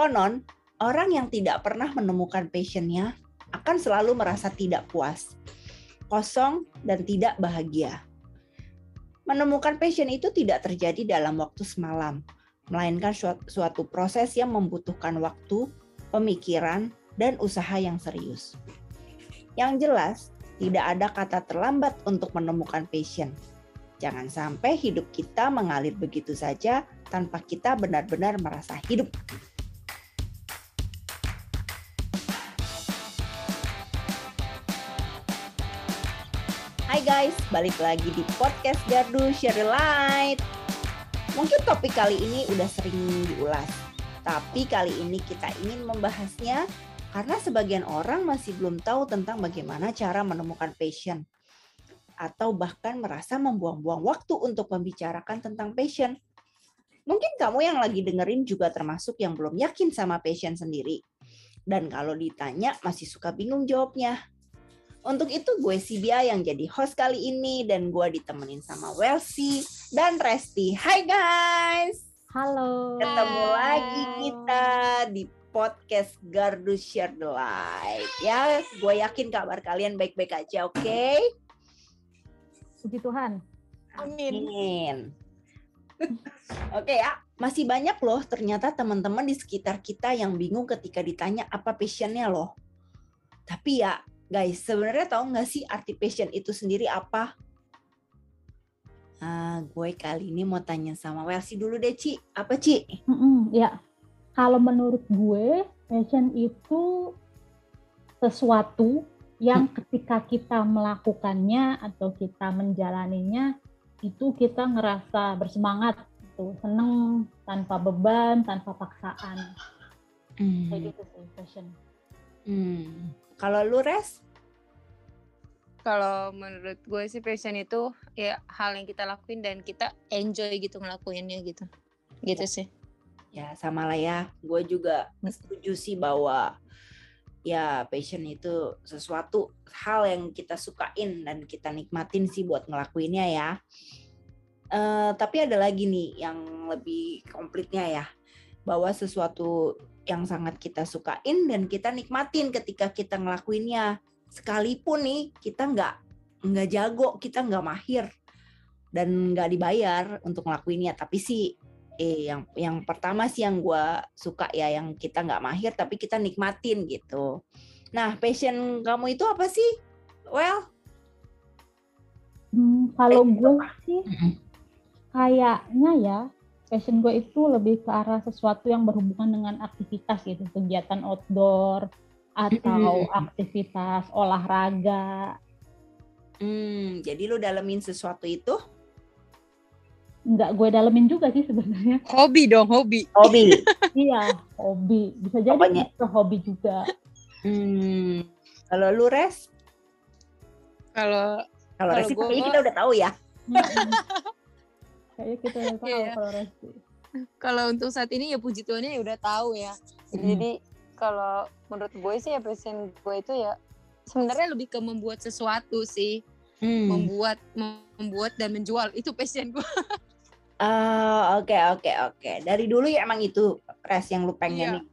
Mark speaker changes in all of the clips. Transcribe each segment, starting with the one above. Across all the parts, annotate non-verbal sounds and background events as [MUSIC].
Speaker 1: Konon, orang yang tidak pernah menemukan passionnya akan selalu merasa tidak puas, kosong, dan tidak bahagia. Menemukan passion itu tidak terjadi dalam waktu semalam, melainkan suatu proses yang membutuhkan waktu, pemikiran, dan usaha yang serius. Yang jelas, tidak ada kata terlambat untuk menemukan passion. Jangan sampai hidup kita mengalir begitu saja tanpa kita benar-benar merasa hidup. Guys, balik lagi di podcast Gardu Share the Light. Mungkin topik kali ini udah sering diulas, tapi kali ini kita ingin membahasnya karena sebagian orang masih belum tahu tentang bagaimana cara menemukan passion atau bahkan merasa membuang-buang waktu untuk membicarakan tentang passion. Mungkin kamu yang lagi dengerin juga termasuk yang belum yakin sama passion sendiri. Dan kalau ditanya masih suka bingung jawabnya. Untuk itu gue Sibia yang jadi host kali ini dan gue ditemenin sama Welsi dan Resti. Hai guys!
Speaker 2: Halo.
Speaker 1: Ketemu Hai. lagi kita di podcast Gardu Share the Light. Ya, gue yakin kabar kalian baik-baik aja, oke? Okay?
Speaker 2: Puji Tuhan.
Speaker 1: Amin. Amin. oke okay, ya, masih banyak loh ternyata teman-teman di sekitar kita yang bingung ketika ditanya apa passionnya loh. Tapi ya, guys, sebenarnya tahu nggak sih arti passion itu sendiri apa? Nah, gue kali ini mau tanya sama Welsi dulu deh, Ci. Apa, Ci?
Speaker 2: Mm -mm, ya, kalau menurut gue passion itu sesuatu yang hmm. ketika kita melakukannya atau kita menjalaninya itu kita ngerasa bersemangat gitu. seneng tanpa beban tanpa paksaan hmm. kayak gitu sih passion
Speaker 1: hmm. Kalau lu res?
Speaker 3: Kalau menurut gue sih passion itu ya hal yang kita lakuin dan kita enjoy gitu ngelakuinnya gitu. Gitu sih.
Speaker 1: Ya sama lah ya. Gue juga setuju sih bahwa ya passion itu sesuatu hal yang kita sukain dan kita nikmatin sih buat ngelakuinnya ya. Uh, tapi ada lagi nih yang lebih komplitnya ya. Bahwa sesuatu yang sangat kita sukain dan kita nikmatin ketika kita ngelakuinnya. Sekalipun nih kita nggak nggak jago kita nggak mahir dan nggak dibayar untuk ngelakuinnya. Tapi sih eh yang yang pertama sih yang gue suka ya yang kita nggak mahir tapi kita nikmatin gitu. Nah passion kamu itu apa sih? Well
Speaker 2: hmm, kalau gue sih kayaknya ya passion gue itu lebih ke arah sesuatu yang berhubungan dengan aktivitas gitu kegiatan outdoor atau aktivitas olahraga
Speaker 1: hmm jadi lu dalemin sesuatu itu
Speaker 2: nggak gue dalemin juga sih sebenarnya.
Speaker 3: Hobi dong, hobi.
Speaker 1: Hobi. [LAUGHS]
Speaker 2: iya, hobi. Bisa jadi Pokoknya. itu hobi juga.
Speaker 1: Hmm. Kalau lu res?
Speaker 3: Kalau
Speaker 1: kalau res gue... kita udah tahu ya.
Speaker 2: Kayaknya kita udah tahu yeah. kalau res.
Speaker 3: Kalau untuk saat ini ya puji Tuhan ya udah tahu ya. Hmm. Jadi kalau menurut gue sih ya passion gue itu ya sebenarnya lebih ke membuat sesuatu sih. Hmm. Membuat membuat dan menjual itu passion gue.
Speaker 1: Uh, oke oke oke. Dari dulu ya emang itu res yang lu pengen iya. nih.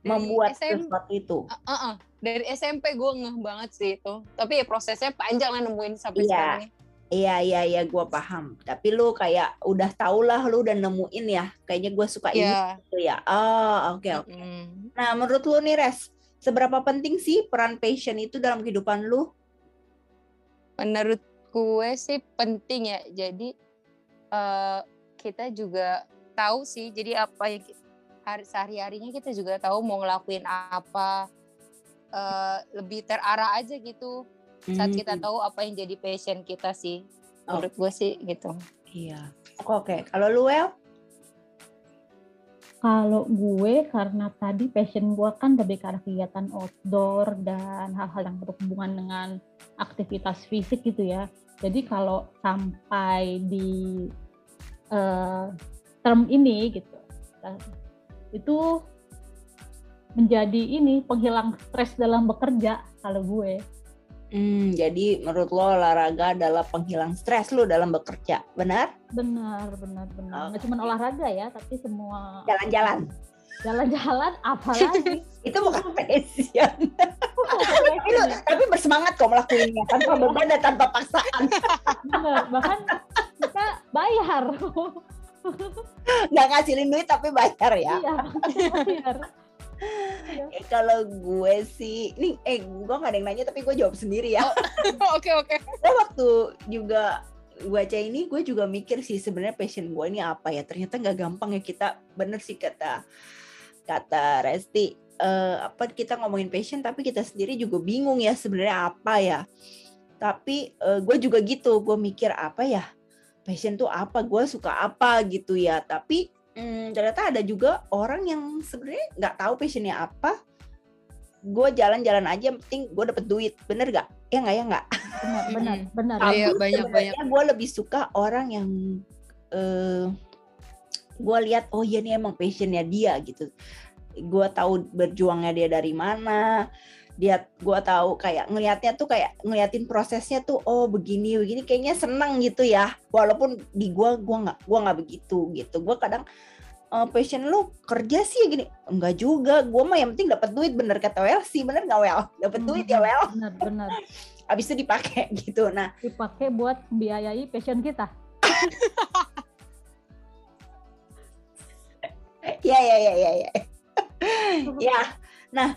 Speaker 1: Membuat SM, sesuatu itu.
Speaker 3: Uh, uh, uh. Dari SMP gue ngeh banget sih itu. Tapi ya prosesnya panjang lah nemuin sampai iya. sekarang ini.
Speaker 1: Iya iya iya gue paham. Tapi lu kayak udah tau lah lu udah nemuin ya. Kayaknya gue suka yeah. ini iya. gitu ya. Oh oke okay, oke. Okay. Mm. Nah menurut lu nih res, seberapa penting sih peran passion itu dalam kehidupan lu?
Speaker 3: Menurut gue sih penting ya. Jadi uh, kita juga tahu sih jadi apa yang hari sehari-harinya kita juga tahu mau ngelakuin apa uh, lebih terarah aja gitu saat kita hmm. tahu apa yang jadi passion kita sih oh. menurut gue sih gitu
Speaker 1: iya oke okay. kalau lu well
Speaker 2: kalau gue karena tadi passion gue kan lebih ke arah kegiatan outdoor dan hal-hal yang berhubungan dengan aktivitas fisik gitu ya jadi kalau sampai di uh, term ini gitu uh, itu menjadi ini penghilang stres dalam bekerja kalau gue.
Speaker 1: Hmm, jadi menurut lo olahraga adalah penghilang stres lo dalam bekerja, benar?
Speaker 2: Benar, benar, benar. Okay. Nggak cuma olahraga ya, tapi semua
Speaker 1: jalan-jalan.
Speaker 2: jalan-jalan apalagi [LAUGHS]
Speaker 1: itu bukan passion [LAUGHS] tapi, lu, tapi bersemangat kok melakukannya tanpa beban dan tanpa paksaan
Speaker 2: Bener, bahkan kita bayar
Speaker 1: nggak ngasilin duit tapi bayar ya
Speaker 2: iya [LAUGHS] bayar [LAUGHS]
Speaker 1: Eh, kalau gue sih ini eh gue gak ada yang nanya tapi gue jawab sendiri ya. [LAUGHS]
Speaker 3: Oke oke.
Speaker 1: Gue waktu juga baca ini gue juga mikir sih sebenarnya passion gue ini apa ya. Ternyata nggak gampang ya kita bener sih kata kata Resti. Eh, apa kita ngomongin passion tapi kita sendiri juga bingung ya sebenarnya apa ya. Tapi eh, gue juga gitu gue mikir apa ya passion tuh apa gue suka apa gitu ya. Tapi hmm, ternyata ada juga orang yang sebenarnya nggak tahu passionnya apa. Gue jalan-jalan aja yang penting gue dapet duit. Bener gak ya nggak ya nggak?
Speaker 2: Benar benar benar.
Speaker 3: Iya,
Speaker 1: Tapi
Speaker 3: banyak,
Speaker 1: sebenarnya gue lebih suka orang yang eh gue lihat oh iya nih emang passionnya dia gitu. Gue tahu berjuangnya dia dari mana dia gue tahu kayak ngelihatnya tuh kayak ngeliatin prosesnya tuh oh begini begini kayaknya seneng gitu ya. Walaupun di gue gue nggak gua nggak begitu gitu. Gue kadang eh, passion lu kerja sih gini. Enggak juga. Gue mah yang penting dapat duit bener kata Well sih. Bener nggak Well dapat duit ya Well
Speaker 2: benar benar
Speaker 1: habis [LAUGHS] itu dipakai [LAUGHS] gitu. Nah
Speaker 2: dipakai buat membiayai passion kita. [LAUGHS]
Speaker 1: Ya ya ya ya ya. Ya. Nah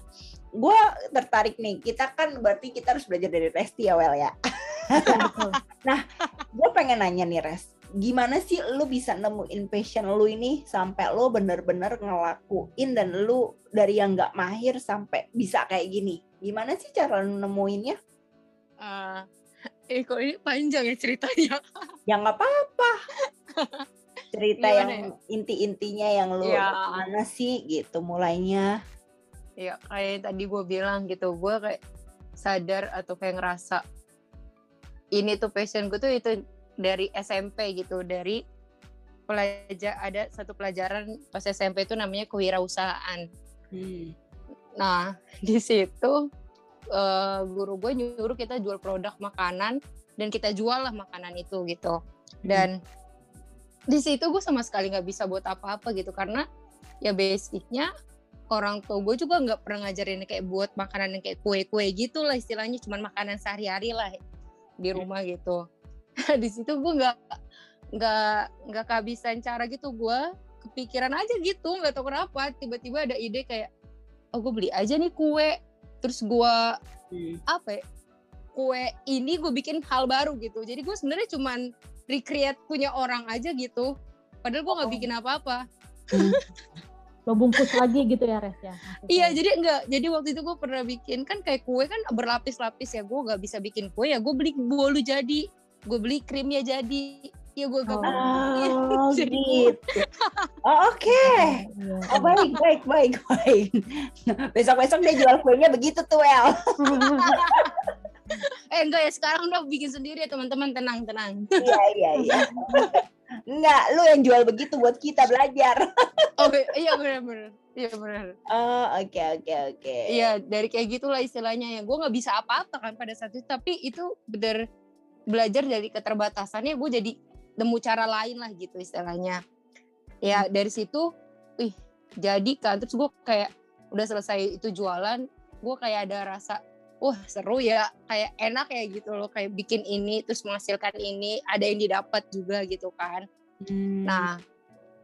Speaker 1: gue tertarik nih kita kan berarti kita harus belajar dari Resti ya Well ya
Speaker 2: betul. [LAUGHS]
Speaker 1: gue pengen nanya nih Res gimana sih lu bisa nemuin passion lu ini sampai lu bener-bener ngelakuin dan lu dari yang nggak mahir sampai bisa kayak gini gimana sih cara lu nemuinnya
Speaker 3: eh [LAUGHS] kok ini panjang ya ceritanya. [LAUGHS]
Speaker 1: ya nggak apa-apa cerita
Speaker 3: Gimana
Speaker 1: yang inti-intinya yang lu
Speaker 3: Ya.
Speaker 1: mana sih gitu mulainya
Speaker 3: Ya kayak yang tadi gue bilang gitu, gue kayak sadar atau kayak ngerasa ini tuh passion gue tuh itu dari SMP gitu, dari pelajar ada satu pelajaran pas SMP itu namanya kewirausahaan.
Speaker 1: hmm.
Speaker 3: Nah [LAUGHS] di situ eh, guru gue nyuruh kita jual produk makanan dan kita jual lah makanan itu gitu. Dan di situ gue sama sekali nggak bisa buat apa-apa gitu karena ya basicnya orang tua gue juga nggak pernah ngajarin kayak buat makanan yang kayak kue-kue gitu lah istilahnya cuman makanan sehari-hari lah di rumah gitu. [LAUGHS] di situ gue nggak nggak nggak kehabisan cara gitu gue kepikiran aja gitu nggak tahu kenapa tiba-tiba ada ide kayak oh gue beli aja nih kue terus gue
Speaker 1: Hmm.
Speaker 3: apa ya, kue ini gue bikin hal baru gitu jadi gue sebenarnya cuman recreate punya orang aja gitu padahal gue nggak
Speaker 1: Oh.
Speaker 3: bikin apa-apa [LAUGHS]
Speaker 2: lo bungkus lagi gitu ya Res ya maksudnya.
Speaker 3: iya jadi enggak jadi waktu itu gue pernah bikin kan kayak kue kan berlapis-lapis ya gue nggak bisa bikin kue ya gue beli bolu jadi gue beli krimnya jadi ya gue gak
Speaker 2: Oh.
Speaker 1: Oh [LAUGHS]
Speaker 3: Jadi
Speaker 1: gitu. [LAUGHS] Oh, Oke.
Speaker 2: Iya,
Speaker 1: Oh baik baik baik baik. Besok besok dia jual kuenya begitu tuh El. [LAUGHS]
Speaker 3: eh enggak ya sekarang udah bikin sendiri ya teman-teman tenang tenang
Speaker 1: Iya iya iya. Enggak, lu yang jual begitu buat kita belajar. [LAUGHS]
Speaker 3: oh iya benar-benar iya benar
Speaker 1: Oh oke oke oke.
Speaker 3: Iya dari kayak gitulah istilahnya ya gue nggak bisa apa-apa kan pada saat itu tapi itu bener belajar dari keterbatasannya gue jadi nemu cara lain lah gitu istilahnya ya dari situ wih jadi kan terus gue kayak udah selesai itu jualan gue kayak ada rasa wah seru ya kayak enak ya gitu loh kayak bikin ini terus menghasilkan ini ada yang didapat juga gitu kan
Speaker 1: Hmm.
Speaker 3: Nah,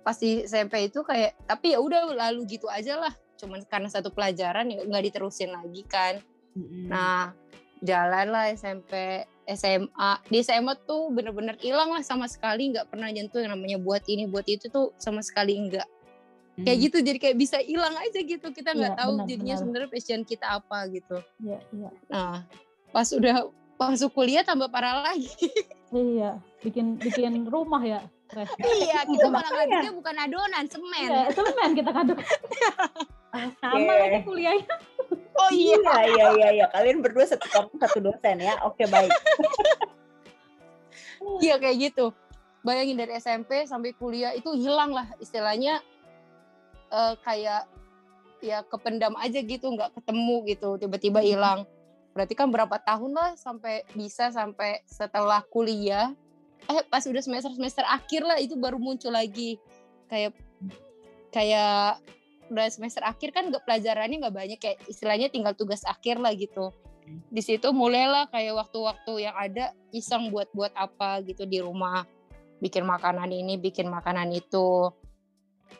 Speaker 3: pas di SMP itu kayak tapi ya udah lalu gitu aja lah. Cuman karena satu pelajaran ya nggak diterusin lagi kan.
Speaker 1: Mm-mm.
Speaker 3: Nah, jalan lah SMP, SMA. Di SMA tuh bener-bener hilang lah sama sekali nggak pernah nyentuh yang namanya buat ini, buat itu tuh sama sekali enggak. Kayak
Speaker 1: Hmm.
Speaker 3: gitu jadi kayak bisa hilang aja gitu. Kita nggak
Speaker 2: Iya,
Speaker 3: tahu
Speaker 2: benar,
Speaker 3: jadinya
Speaker 2: benar.
Speaker 3: sebenarnya passion kita apa gitu.
Speaker 2: Iya, iya.
Speaker 3: Nah, pas udah masuk kuliah tambah parah lagi. [LAUGHS]
Speaker 2: Iya, bikin bikin rumah ya, Res.
Speaker 3: iya, kita malah ngaduknya bukan adonan, semen.
Speaker 2: Iya, semen kita kaduk. [LAUGHS] Sama
Speaker 1: Oke.
Speaker 2: lagi kuliahnya.
Speaker 3: Oh iya.
Speaker 1: Iya iya iya iya. Kalian berdua satu kampus satu dosen ya. Oke baik.
Speaker 3: Iya kayak gitu. Bayangin dari SMP sampai kuliah itu hilang lah istilahnya eh, kayak ya kependam aja gitu, nggak ketemu gitu, tiba-tiba hilang. Berarti kan berapa tahun lah sampai bisa sampai setelah kuliah. Eh pas udah semester semester akhir lah itu baru muncul lagi kayak kayak udah semester akhir kan nggak pelajarannya nggak banyak kayak istilahnya tinggal tugas akhir lah gitu di situ mulailah kayak waktu-waktu yang ada iseng buat-buat apa gitu di rumah bikin makanan ini bikin makanan itu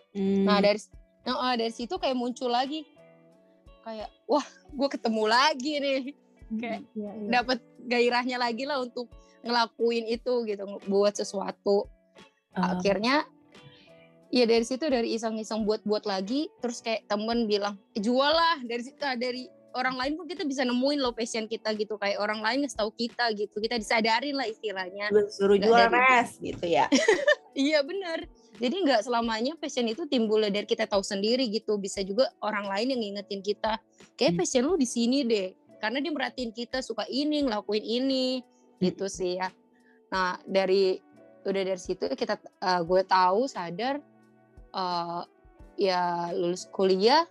Speaker 1: Hmm.
Speaker 3: nah dari nah, dari situ kayak muncul lagi. Kayak wah gue ketemu lagi nih. Kayak
Speaker 2: Iya, iya.
Speaker 3: dapat gairahnya lagi lah untuk ngelakuin itu gitu buat sesuatu.
Speaker 1: Ah.
Speaker 3: akhirnya ya dari situ dari iseng-iseng buat-buat lagi terus kayak temen bilang "Eh, jual lah. Dari situ ah, dari orang lain pun kita bisa nemuin loh passion kita gitu. Kayak orang lain nggak tahu kita gitu. Kita disadarin lah istilahnya.
Speaker 1: Suruh jual res gitu ya. [LAUGHS]
Speaker 3: iya benar jadi nggak selamanya passion itu timbul dari kita tahu sendiri gitu. Bisa juga orang lain yang ngingetin kita kayak
Speaker 1: Hmm.
Speaker 3: passion lu di sini deh. Karena dia merhatiin kita suka ini ngelakuin ini gitu sih ya. Nah dari udah dari situ kita eh, gue tahu sadar eh, ya lulus kuliah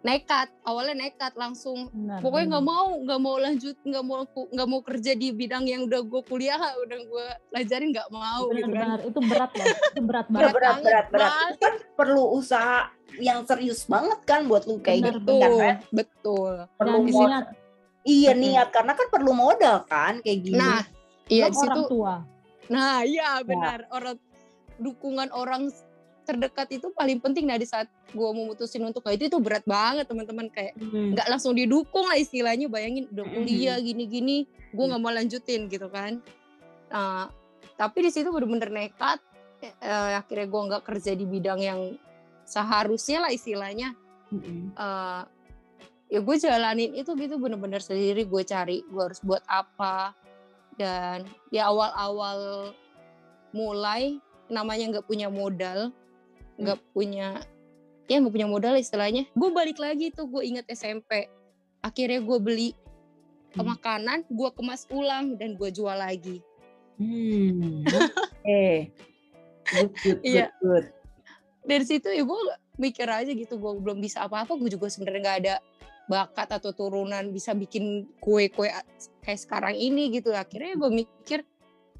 Speaker 3: nekat awalnya nekat langsung
Speaker 2: Benar,
Speaker 3: pokoknya nggak
Speaker 2: benar.
Speaker 3: mau nggak mau lanjut nggak mau nggak mau kerja di bidang yang udah gue kuliah [LAUGHS] udah gue pelajarin nggak mau gitu kan
Speaker 2: itu berat loh, itu berat
Speaker 1: Berat,
Speaker 2: banget.
Speaker 1: berat,
Speaker 3: banget,
Speaker 1: berat, berat.
Speaker 3: banget.
Speaker 1: Itu kan perlu usaha yang serius banget kan buat lu kayak
Speaker 2: Benar,
Speaker 1: gitu kan,
Speaker 3: betul
Speaker 1: Ren?
Speaker 3: betul
Speaker 1: Perlu modal.
Speaker 2: niat
Speaker 1: Iya
Speaker 3: Mm-mm.
Speaker 1: niat karena kan perlu modal kan kayak gini.
Speaker 3: nah iya di situ
Speaker 2: orang tua.
Speaker 3: nah iya benar orang dukungan orang terdekat itu paling penting nah di saat gue memutusin untuk kayak itu itu berat banget teman-teman kayak
Speaker 1: Hmm.
Speaker 3: nggak langsung didukung lah istilahnya bayangin udah
Speaker 1: Mm.
Speaker 3: kuliah gini-gini gue nggak mau lanjutin gitu kan nah tapi di situ bener-bener nekat eh, akhirnya gue nggak kerja di bidang yang seharusnya lah istilahnya
Speaker 1: Mm-mm.
Speaker 3: eh, ya gue jalanin itu gitu bener-bener sendiri gue cari gue harus buat apa dan ya awal-awal mulai namanya nggak punya modal nggak punya ya nggak punya modal istilahnya gue balik lagi tuh gue inget SMP akhirnya gue beli
Speaker 1: Hmm.
Speaker 3: makanan gue kemas ulang dan gue jual lagi
Speaker 1: Hmm. [LAUGHS] Oke. Good, good, good,
Speaker 3: Iya.
Speaker 1: good.
Speaker 3: dari situ ya gue mikir aja gitu gue belum bisa apa-apa gue juga sebenarnya nggak ada bakat atau turunan bisa bikin kue-kue kayak sekarang ini gitu akhirnya gue mikir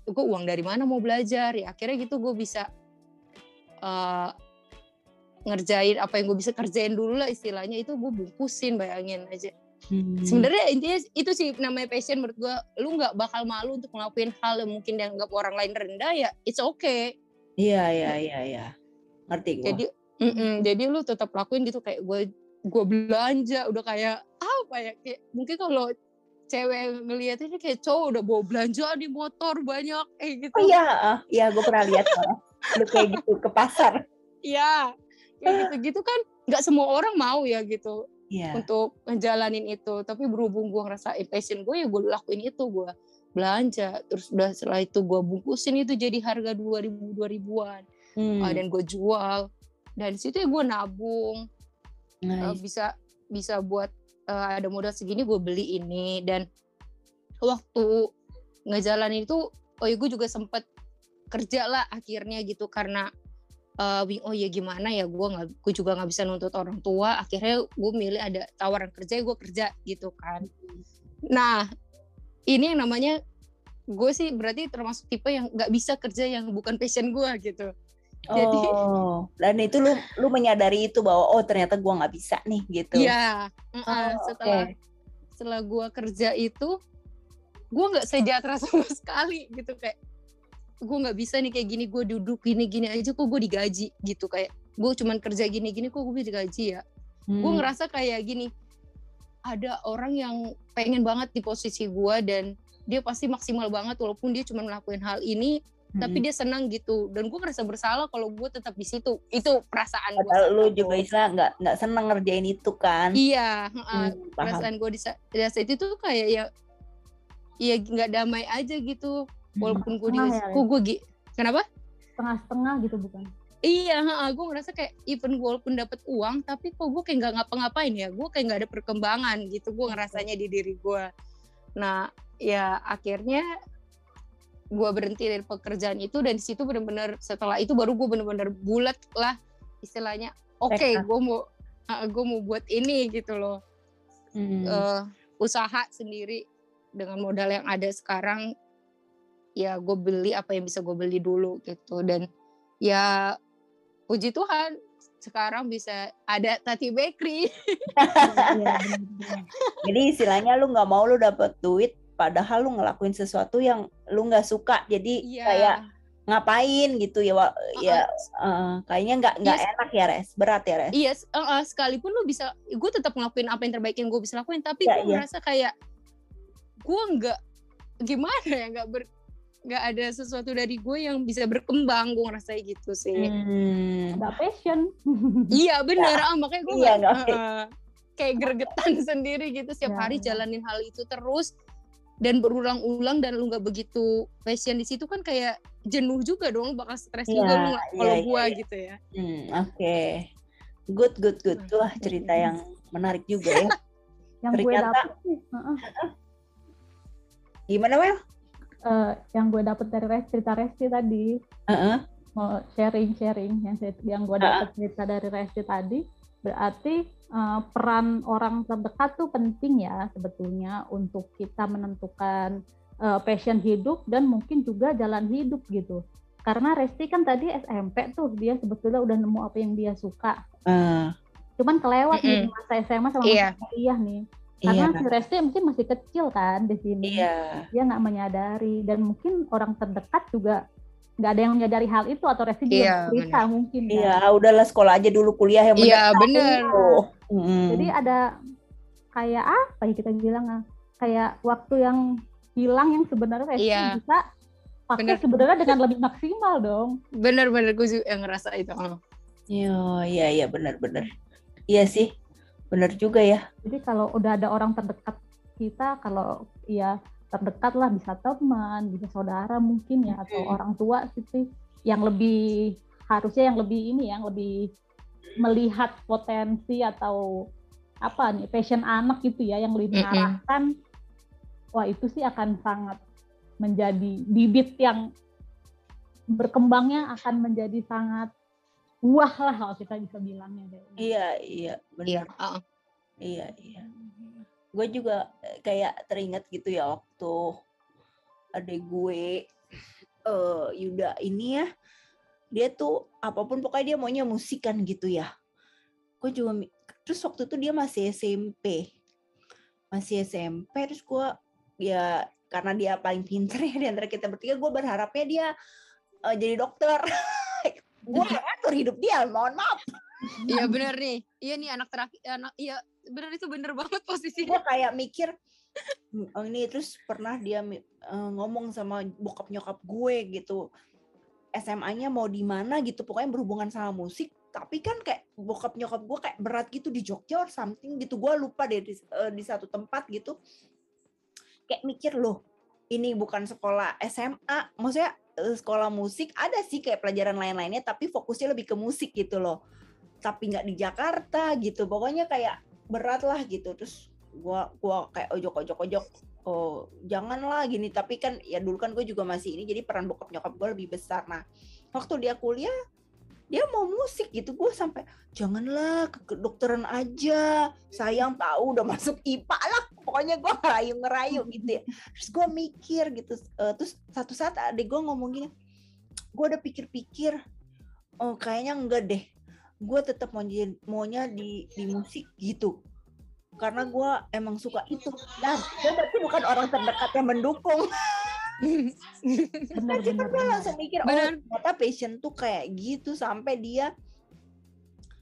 Speaker 3: gue uang dari mana mau belajar ya akhirnya gitu gue bisa eh, ngerjain apa yang gue bisa kerjain dulu lah istilahnya itu gue bungkusin bayangin aja
Speaker 1: Hmm.
Speaker 3: sebenarnya intinya itu sih namanya passion menurut gue lu nggak bakal malu untuk ngelakuin hal yang mungkin dianggap orang lain rendah ya it's okay
Speaker 1: Iya, iya, iya, iya. Ngerti gua.
Speaker 3: jadi mm-mm, jadi lu tetap lakuin gitu kayak gue gue belanja udah kayak apa ya kayak mungkin kalau cewek ngeliatnya kayak cowok udah bawa belanja di motor banyak eh gitu
Speaker 1: Oh iya, ah, iya gue pernah lihat orang. Lu kayak gitu ke pasar.
Speaker 3: Iya, kayak gitu gitu kan nggak semua orang mau ya gitu
Speaker 1: Iya.
Speaker 3: untuk ngejalanin itu tapi berhubung gue ngerasa passion gue ya gue lakuin itu gue belanja terus udah setelah itu gue bungkusin itu jadi harga dua ribu dua ribuan
Speaker 1: Hmm.
Speaker 3: Ah, dan gue jual dan situ ya gue nabung uh,
Speaker 1: Nice.
Speaker 3: bisa bisa buat uh, ada modal segini gue beli ini dan waktu ngejalanin itu oh ya gue juga sempet kerja lah akhirnya gitu karena uh, oh ya gimana ya gue nggak gue juga nggak bisa nuntut orang tua akhirnya gue milih ada tawaran kerja gue kerja gitu kan nah ini yang namanya gue sih berarti termasuk tipe yang nggak bisa kerja yang bukan passion gue gitu jadi-
Speaker 1: oh, dan itu lu lu menyadari itu bahwa oh ternyata gua nggak bisa nih gitu.
Speaker 3: Iya, mm-mm.
Speaker 1: Oh,
Speaker 3: setelah
Speaker 1: oke.
Speaker 3: setelah gue kerja itu, gue nggak sejahtera [LAUGHS] sama sekali gitu kayak gue nggak bisa nih kayak gini gue duduk gini gini aja kok gue digaji gitu kayak gue cuman kerja gini gini kok gue digaji ya.
Speaker 1: Hmm.
Speaker 3: Gue ngerasa kayak gini ada orang yang pengen banget di posisi gue dan dia pasti maksimal banget walaupun dia cuma melakukan hal ini tapi
Speaker 1: Mm-mm.
Speaker 3: dia senang gitu dan gue ngerasa bersalah kalau gue tetap di situ itu perasaan gue
Speaker 1: lu
Speaker 3: itu.
Speaker 1: juga istilah nggak nggak seneng ngerjain itu kan.
Speaker 3: iya heeh.
Speaker 1: Hmm,
Speaker 3: perasaan gue di di saat itu tuh kayak ya ya nggak damai aja gitu
Speaker 1: Hmm.
Speaker 3: Walaupun gue di
Speaker 2: ya,
Speaker 3: gue gi- kenapa?
Speaker 2: Setengah-setengah gitu bukan?
Speaker 3: iya gue ngerasa kayak even walaupun dapat uang tapi kok gue kayak nggak ngapa-ngapain ya? Gue kayak nggak ada perkembangan gitu gue ngerasanya di diri gue nah ya akhirnya gue berhenti dari pekerjaan itu dan di situ bener-bener setelah itu baru gue bener-bener bulat lah istilahnya. Oke
Speaker 1: Tekad.
Speaker 3: gue mau gue mau buat ini gitu loh.
Speaker 1: Hmm.
Speaker 3: eh, usaha sendiri dengan modal yang ada sekarang ya gue beli apa yang bisa gue beli dulu gitu dan ya puji Tuhan sekarang bisa ada Tati Bakery. [LAUGHS] [LAUGHS]
Speaker 2: Iya.
Speaker 1: Jadi istilahnya lu nggak mau lu dapet duit, padahal lu ngelakuin sesuatu yang lu nggak suka. Jadi
Speaker 3: Iya.
Speaker 1: kayak ngapain gitu ya, Wa- ya
Speaker 3: Uh-uh.
Speaker 1: eh, kayaknya nggak nggak
Speaker 3: Yes.
Speaker 1: enak ya res, berat ya res.
Speaker 3: Iya, s- uh, uh, sekalipun lu bisa, gue tetap ngelakuin apa yang terbaik yang gue bisa lakuin, tapi
Speaker 1: Iya,
Speaker 3: gue
Speaker 1: iya.
Speaker 3: merasa kayak gue nggak gimana ya, nggak ber nggak ada sesuatu dari gue yang bisa berkembang, gue ngerasa gitu sih.
Speaker 1: Hmm.
Speaker 2: Nggak passion. [LAUGHS]
Speaker 3: Iya bener, ah, makanya gue
Speaker 1: Iya,
Speaker 3: nggak
Speaker 1: nggak
Speaker 3: uh, kayak gregetan [LAUGHS] sendiri gitu setiap
Speaker 2: Ya,
Speaker 3: hari
Speaker 2: ya.
Speaker 3: jalanin hal itu terus dan berulang-ulang dan lu nggak begitu passion di situ kan kayak jenuh juga dong, bakal stres
Speaker 1: Iya,
Speaker 3: juga lu kalau
Speaker 1: iya,
Speaker 3: gue
Speaker 1: iya.
Speaker 3: gitu ya.
Speaker 1: Hmm, Oke, good good good. Wah cerita yang menarik juga ya. [LAUGHS]
Speaker 2: Yang gue
Speaker 1: Ternyata-
Speaker 2: dapet sih, heeh,
Speaker 1: Gimana Wel?
Speaker 2: Eh, yang gue dapet dari Resti, cerita Resti tadi,
Speaker 1: Heeh.
Speaker 2: mau sharing-sharing yang saya- yang gue dapat cerita dari Resti tadi berarti eh, peran orang terdekat tuh penting ya sebetulnya untuk kita menentukan eh, passion hidup dan mungkin juga jalan hidup gitu. Karena Resti kan tadi SMP tuh dia sebetulnya udah nemu apa yang dia suka.
Speaker 1: Eh,
Speaker 2: cuman kelewat nih masa SMA sama
Speaker 3: Iya.
Speaker 2: masa kuliah nih
Speaker 1: iya,
Speaker 2: karena si Resti mungkin masih kecil kan di sini
Speaker 1: iya,
Speaker 2: dia nggak menyadari dan mungkin orang terdekat juga nggak ada yang menyadari hal itu atau Resti juga
Speaker 3: Iya,
Speaker 2: nggak cerita mungkin kan.
Speaker 1: iya. Udahlah sekolah aja dulu kuliah yang
Speaker 3: Iya
Speaker 1: bener.
Speaker 3: bener.
Speaker 1: Oh, hmm.
Speaker 2: Jadi ada kayak apa ya kita bilang ah, kayak waktu yang hilang yang sebenarnya Resti
Speaker 3: Iya.
Speaker 2: bisa pakai
Speaker 3: Bener.
Speaker 2: sebenarnya dengan lebih maksimal dong.
Speaker 3: Bener-bener gue juga yang ngerasa itu. oh.
Speaker 1: Iya, iya, iya, benar-benar. Iya sih, benar juga ya.
Speaker 2: Jadi kalau udah ada orang terdekat kita, kalau ya terdekat lah bisa teman, bisa saudara mungkin ya atau
Speaker 3: Mm-mm.
Speaker 2: orang tua sih yang lebih harusnya yang lebih ini yang lebih melihat potensi atau apa nih passion anak gitu ya yang lebih mengarahkan wah itu sih akan sangat menjadi bibit yang berkembangnya akan menjadi sangat wah lah kalau kita bisa bilangnya kayak gitu.
Speaker 1: Iya, iya,
Speaker 3: Iya.
Speaker 1: benar.
Speaker 3: ah.
Speaker 1: Iya, iya. Gue juga eh, kayak teringat gitu ya waktu adek gue eh Yuda ini ya. Dia tuh apa pun pokoknya dia maunya musik kan gitu ya. Gue juga terus waktu itu dia masih SMP. Masih SMP terus gue ya karena dia paling pinter ya di antara kita bertiga gue berharapnya dia eh, jadi dokter. [LAUGHS] gue yang ngatur hidup dia, mohon maaf.
Speaker 3: Iya bener nih. Iya nih anak terakhir anak iya bener itu bener banget posisinya.
Speaker 1: gue kayak mikir "Hmm, oh, ini terus pernah dia eh, ngomong sama bokap nyokap gue gitu SMA-nya mau di mana gitu pokoknya berhubungan sama musik tapi kan kayak bokap nyokap gue kayak berat gitu di Jogja or something gitu gue lupa deh di, eh, di satu tempat gitu kayak mikir loh ini bukan sekolah SMA maksudnya sekolah musik ada sih kayak pelajaran lain-lainnya tapi fokusnya lebih ke musik gitu loh. Tapi nggak di Jakarta gitu pokoknya kayak berat lah gitu. Terus gua gua kayak ojok ojok ojok oh janganlah gini. Tapi kan ya dulu kan gue juga masih ini jadi peran bokap nyokap gue lebih besar. Nah waktu dia kuliah dia mau musik gitu. Gue sampai janganlah ke kedokteran aja. Sayang tahu udah masuk IPA pokoknya gue ngerayu ngerayu gitu ya. Terus gue mikir gitu eh, terus satu saat adik gue ngomong gini gue udah pikir-pikir oh kayaknya enggak deh. Gue tetap mau jadi- maunya di di musik gitu. Karena gue emang suka itu. Dan dia berarti bukan orang terdekat yang mendukung. [LAUGHS]
Speaker 2: Benar
Speaker 1: Berarti kan
Speaker 2: benar.
Speaker 1: gue
Speaker 2: benar.
Speaker 1: langsung mikir oh ternyata passion tuh kayak gitu. Sampai dia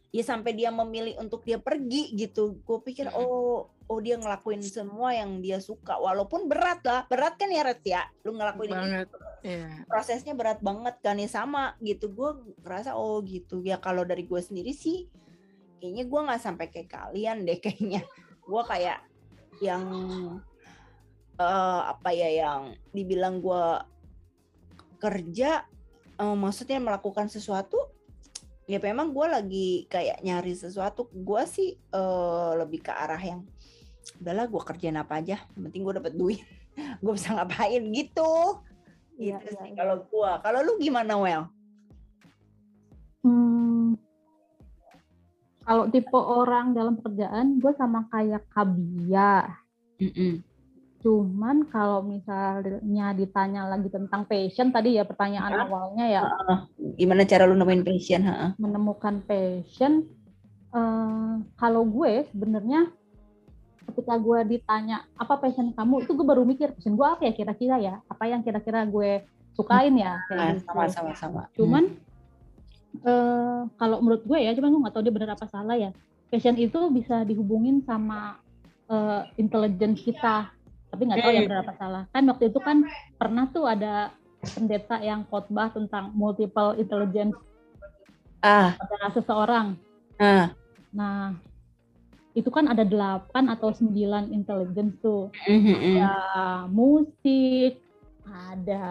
Speaker 1: ya sampai dia memilih untuk dia pergi gitu. Gue pikir
Speaker 3: Mm-mm.
Speaker 1: oh oh dia ngelakuin semua yang dia suka. Walaupun berat lah. Berat kan ya Ret ya? Lu ngelakuin ini.
Speaker 3: Banget. Iya.
Speaker 1: prosesnya berat banget kan ya? Sama gitu. Gue ngerasa oh gitu. Ya kalau dari gue sendiri sih kayaknya gue nggak sampai kayak kalian deh [LAUGHS] kayaknya. Gue kayak yang eh apa ya yang dibilang gue kerja eh, maksudnya melakukan sesuatu ya memang gue lagi kayak nyari sesuatu gue sih eh, lebih ke arah yang udahlah gue kerjain apa aja yang penting gue dapet duit [LAUGHS] gue bisa ngapain gitu
Speaker 2: Iya,
Speaker 1: gitu
Speaker 2: iya,
Speaker 1: sih
Speaker 2: iya.
Speaker 1: kalau gua. Kalau lu gimana, Well?
Speaker 2: Hmm, kalau tipe orang dalam pekerjaan, gue sama kayak Kabia. Cuman kalau misalnya ditanya lagi tentang passion tadi ya pertanyaan
Speaker 1: Hah?
Speaker 2: awalnya ya
Speaker 1: Gimana cara lu nemuin passion? Ha?
Speaker 2: menemukan passion eh, kalau gue sebenarnya ketika gue ditanya apa passion kamu itu gue baru mikir passion gue apa ya kira-kira ya apa yang kira-kira gue sukain ya kayak
Speaker 1: Nah,
Speaker 2: gitu.
Speaker 1: sama sama sama.
Speaker 2: cuman eh, kalau menurut gue ya cuman gue nggak tahu dia benar apa salah ya passion itu bisa dihubungin sama eh, intelligence kita tapi nggak tahu ya
Speaker 1: Hmm.
Speaker 2: benar apa salah kan waktu itu kan pernah tuh ada pendeta yang khotbah tentang multiple intelligence
Speaker 1: ah,
Speaker 2: pada seseorang
Speaker 1: ah,
Speaker 2: nah itu kan ada delapan atau sembilan intelligence tuh
Speaker 1: mm, mm, mm.
Speaker 2: ada musik, ada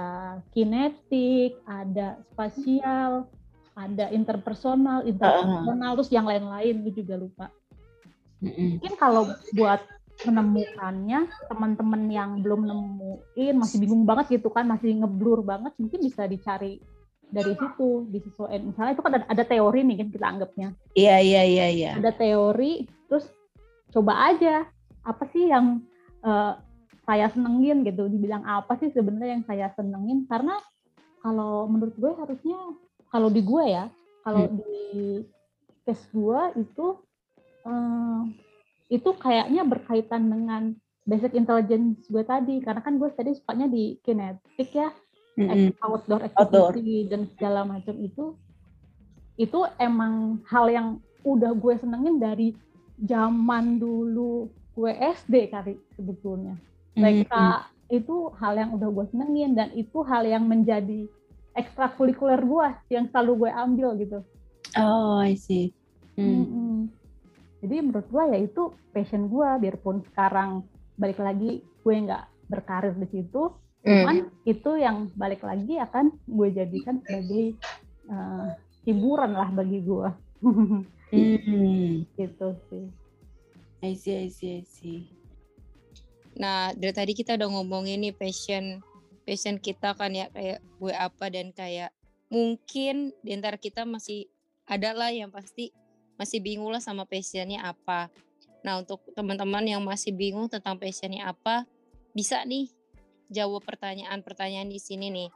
Speaker 2: kinetik, ada spasial, ada interpersonal, interpersonal, terus yang lain-lain gue juga lupa.
Speaker 1: Mm, mm.
Speaker 2: Mungkin kalau buat menemukannya teman-teman yang belum nemuin masih bingung banget gitu kan, masih ngeblur banget, mungkin bisa dicari dari situ disesuaikan. Misalnya itu kan ada, ada teori nih kan kita anggapnya.
Speaker 1: Iya iya iya iya.
Speaker 2: Ada teori, terus coba aja apa sih yang eh, saya senengin gitu dibilang apa sih sebenarnya yang saya senengin karena kalau menurut gue harusnya kalau di gue ya kalau di case gue itu eh, itu kayaknya berkaitan dengan basic intelligence gue tadi karena kan gue tadi sukanya di kinetik ya
Speaker 1: Mm, mm.
Speaker 2: ex- outdoor
Speaker 1: Outdoor.
Speaker 2: activity dan segala macam itu itu emang hal yang udah gue senengin dari zaman dulu gue SD kali sebetulnya.
Speaker 1: Mm,
Speaker 2: TK itu hal yang udah gue senengin dan itu hal yang menjadi ekstrakurikuler gue yang selalu gue ambil gitu.
Speaker 1: Oh, I see. Mm.
Speaker 2: Mm-mm. Jadi menurut gue ya itu passion gue biarpun sekarang balik lagi gue nggak berkarir di situ,
Speaker 3: Hmm.
Speaker 2: cuman itu yang balik lagi akan gue jadikan sebagai eh, hiburan lah bagi gue. [LAUGHS]
Speaker 1: Mm.
Speaker 2: gitu sih.
Speaker 1: I see, I see, I see.
Speaker 3: Nah, dari tadi kita udah ngomongin nih passion passion kita kan ya kayak gue apa dan kayak mungkin di antara kita masih ada lah yang pasti masih bingung lah sama passionnya apa. Nah, untuk teman-teman yang masih bingung tentang passionnya apa, bisa nih jawab pertanyaan-pertanyaan di sini nih.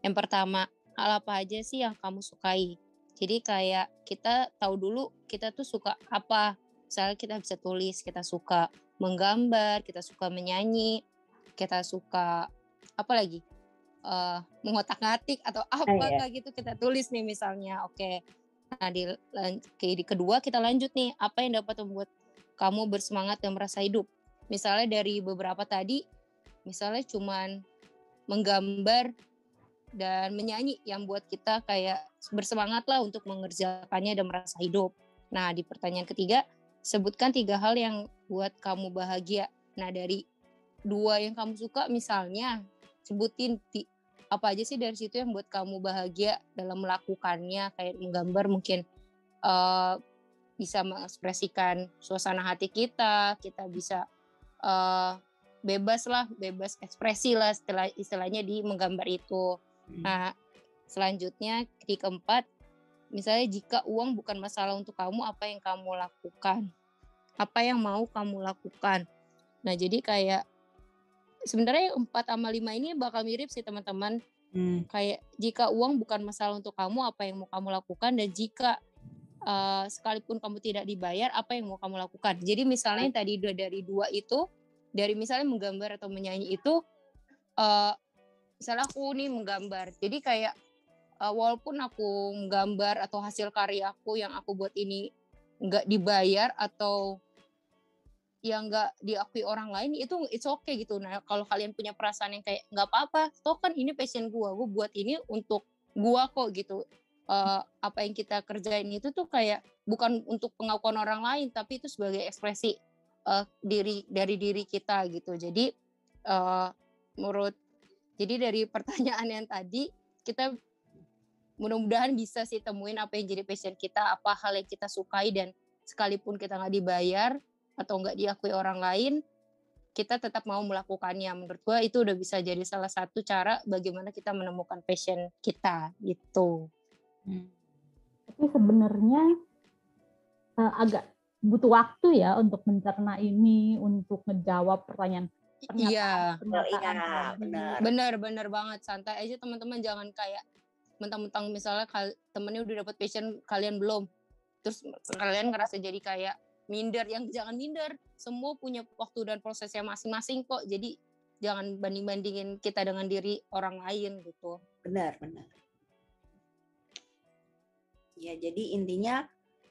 Speaker 3: Yang pertama, hal apa aja sih yang kamu sukai? Jadi kayak kita tahu dulu kita tuh suka apa. Misalnya kita bisa tulis, kita suka menggambar, kita suka menyanyi, kita suka apa lagi? Eh mengotak-ngatik atau apa
Speaker 1: iya.
Speaker 3: kayak gitu kita tulis nih misalnya. Oke. Nah, di, ke- kedua kita lanjut nih, apa yang dapat membuat kamu bersemangat dan merasa hidup? Misalnya dari beberapa tadi, misalnya cuman menggambar dan menyanyi yang buat kita kayak bersemangat lah untuk mengerjakannya dan merasa hidup. Nah, di pertanyaan ketiga, sebutkan tiga hal yang buat kamu bahagia. Nah, dari dua yang kamu suka misalnya, sebutin ti- apa aja sih dari situ yang buat kamu bahagia dalam melakukannya, kayak menggambar mungkin eh, bisa mengekspresikan suasana hati kita, kita bisa eh, bebas lah, bebas ekspresi lah setelah istilahnya di menggambar itu. Nah, selanjutnya di keempat, misalnya jika uang bukan masalah untuk kamu, apa yang kamu lakukan? Apa yang mau kamu lakukan? Nah, jadi kayak sebenarnya empat sama lima ini bakal mirip sih teman-teman.
Speaker 1: Mm.
Speaker 3: Kayak jika uang bukan masalah untuk kamu, apa yang mau kamu lakukan? Dan jika eh, sekalipun kamu tidak dibayar, apa yang mau kamu lakukan? Jadi misalnya yang tadi dua dari dua itu, dari misalnya menggambar atau menyanyi itu, eh, misalnya aku nih menggambar. Jadi kayak eh, walaupun aku menggambar atau hasil karyaku yang aku buat ini nggak dibayar atau yang nggak diakui orang lain itu it's okay gitu. Nah kalau kalian punya perasaan yang kayak nggak apa-apa, toh kan ini passion gua, gua buat ini untuk gua kok gitu. Eh, apa yang kita kerjain itu tuh kayak bukan untuk pengakuan orang lain, tapi itu sebagai ekspresi eh, diri dari diri kita gitu. Jadi eh, menurut jadi dari pertanyaan yang tadi kita mudah-mudahan bisa sih temuin apa yang jadi passion kita, apa hal yang kita sukai dan sekalipun kita nggak dibayar atau nggak diakui orang lain, kita tetap mau melakukannya. Menurut gua itu udah bisa jadi salah satu cara bagaimana kita menemukan passion kita gitu.
Speaker 1: Mm.
Speaker 2: Tapi sebenarnya eh, agak butuh waktu ya untuk mencerna ini, untuk ngejawab pertanyaan
Speaker 3: Iya.
Speaker 1: Iya, benar.
Speaker 3: Bener bener banget santai aja teman-teman jangan kayak mentang-mentang misalnya temennya udah dapat passion kalian belum terus kalian ngerasa jadi kayak minder yang jangan minder semua punya waktu dan prosesnya masing-masing kok jadi jangan banding-bandingin kita dengan diri orang lain gitu
Speaker 1: Benar, benar. Ya, jadi intinya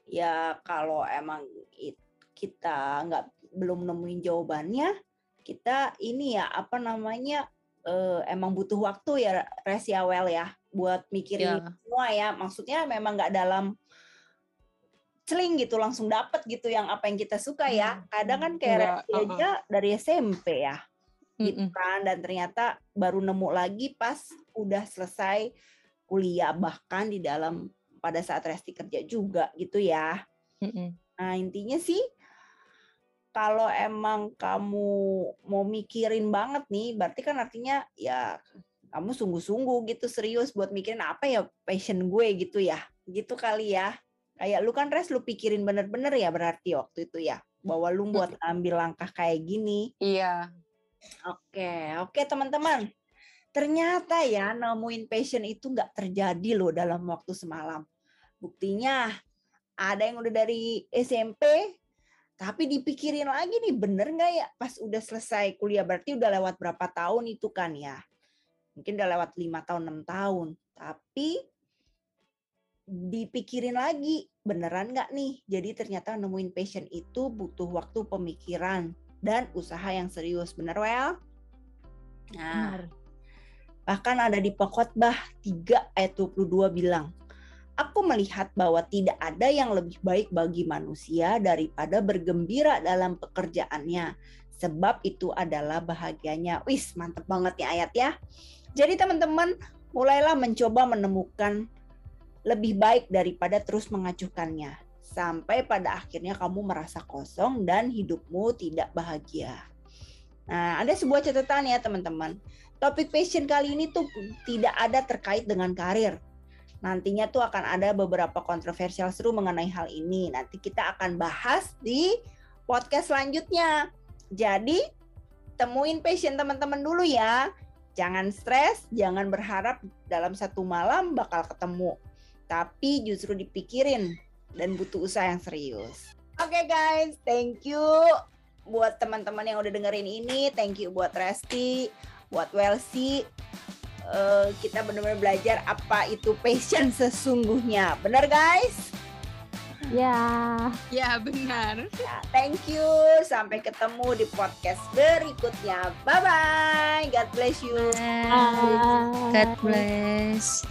Speaker 1: ya kalau emang it- kita nggak belum nemuin jawabannya, kita ini ya apa namanya eh, emang butuh waktu ya Res ya ya buat mikirin
Speaker 3: ya
Speaker 1: semua ya. Maksudnya memang nggak dalam celing gitu langsung dapet gitu yang apa yang kita suka ya. Kadang kan kayak
Speaker 3: Nggak,
Speaker 1: Resti aja dari SMP ya gitu kan dan ternyata baru nemu lagi pas udah selesai kuliah bahkan di dalam pada saat Resti kerja juga gitu ya. Nah, intinya sih kalau emang kamu mau mikirin banget nih, berarti kan artinya ya kamu sungguh-sungguh gitu serius buat mikirin apa ya passion gue gitu ya. Gitu kali ya. Kayak lu kan res lu pikirin bener-bener ya berarti waktu itu ya. Bahwa lu buat ambil langkah kayak gini.
Speaker 3: iya
Speaker 1: Oke, oke teman-teman. Ternyata ya nemuin passion itu nggak terjadi loh dalam waktu semalam. Buktinya ada yang udah dari SMP, tapi dipikirin lagi nih bener nggak ya pas udah selesai kuliah berarti udah lewat berapa tahun itu kan ya? Mungkin udah lewat lima tahun enam tahun, tapi dipikirin lagi beneran nggak nih? Jadi ternyata nemuin passion itu butuh waktu pemikiran dan usaha yang serius, bener Well? Nah,
Speaker 2: Benar.
Speaker 1: Bahkan ada di Pokotbah 3 ayat 22 bilang, Aku melihat bahwa tidak ada yang lebih baik bagi manusia daripada bergembira dalam pekerjaannya. Sebab itu adalah bahagianya. Wis, mantep banget ya ayat ya. Jadi teman-teman, mulailah mencoba menemukan lebih baik daripada terus mengacuhkannya. Sampai pada akhirnya kamu merasa kosong dan hidupmu tidak bahagia. Nah, ada sebuah catatan ya teman-teman topik passion kali ini tuh tidak ada terkait dengan karir. Nantinya tuh akan ada beberapa kontroversial seru mengenai hal ini. Nanti kita akan bahas di podcast selanjutnya. Jadi, temuin passion teman-teman dulu ya. Jangan stres, jangan berharap dalam satu malam bakal ketemu. Tapi justru dipikirin dan butuh usaha yang serius. Oke guys, thank you buat teman-teman yang udah dengerin ini. Thank you buat Resti, buat Welsi eh, kita benar-benar belajar apa itu passion sesungguhnya. Benar guys?
Speaker 2: Ya.
Speaker 3: ya benar
Speaker 1: Ya, thank you. Sampai ketemu di podcast berikutnya. Bye bye. God bless you.
Speaker 3: God
Speaker 2: Bye.
Speaker 3: bless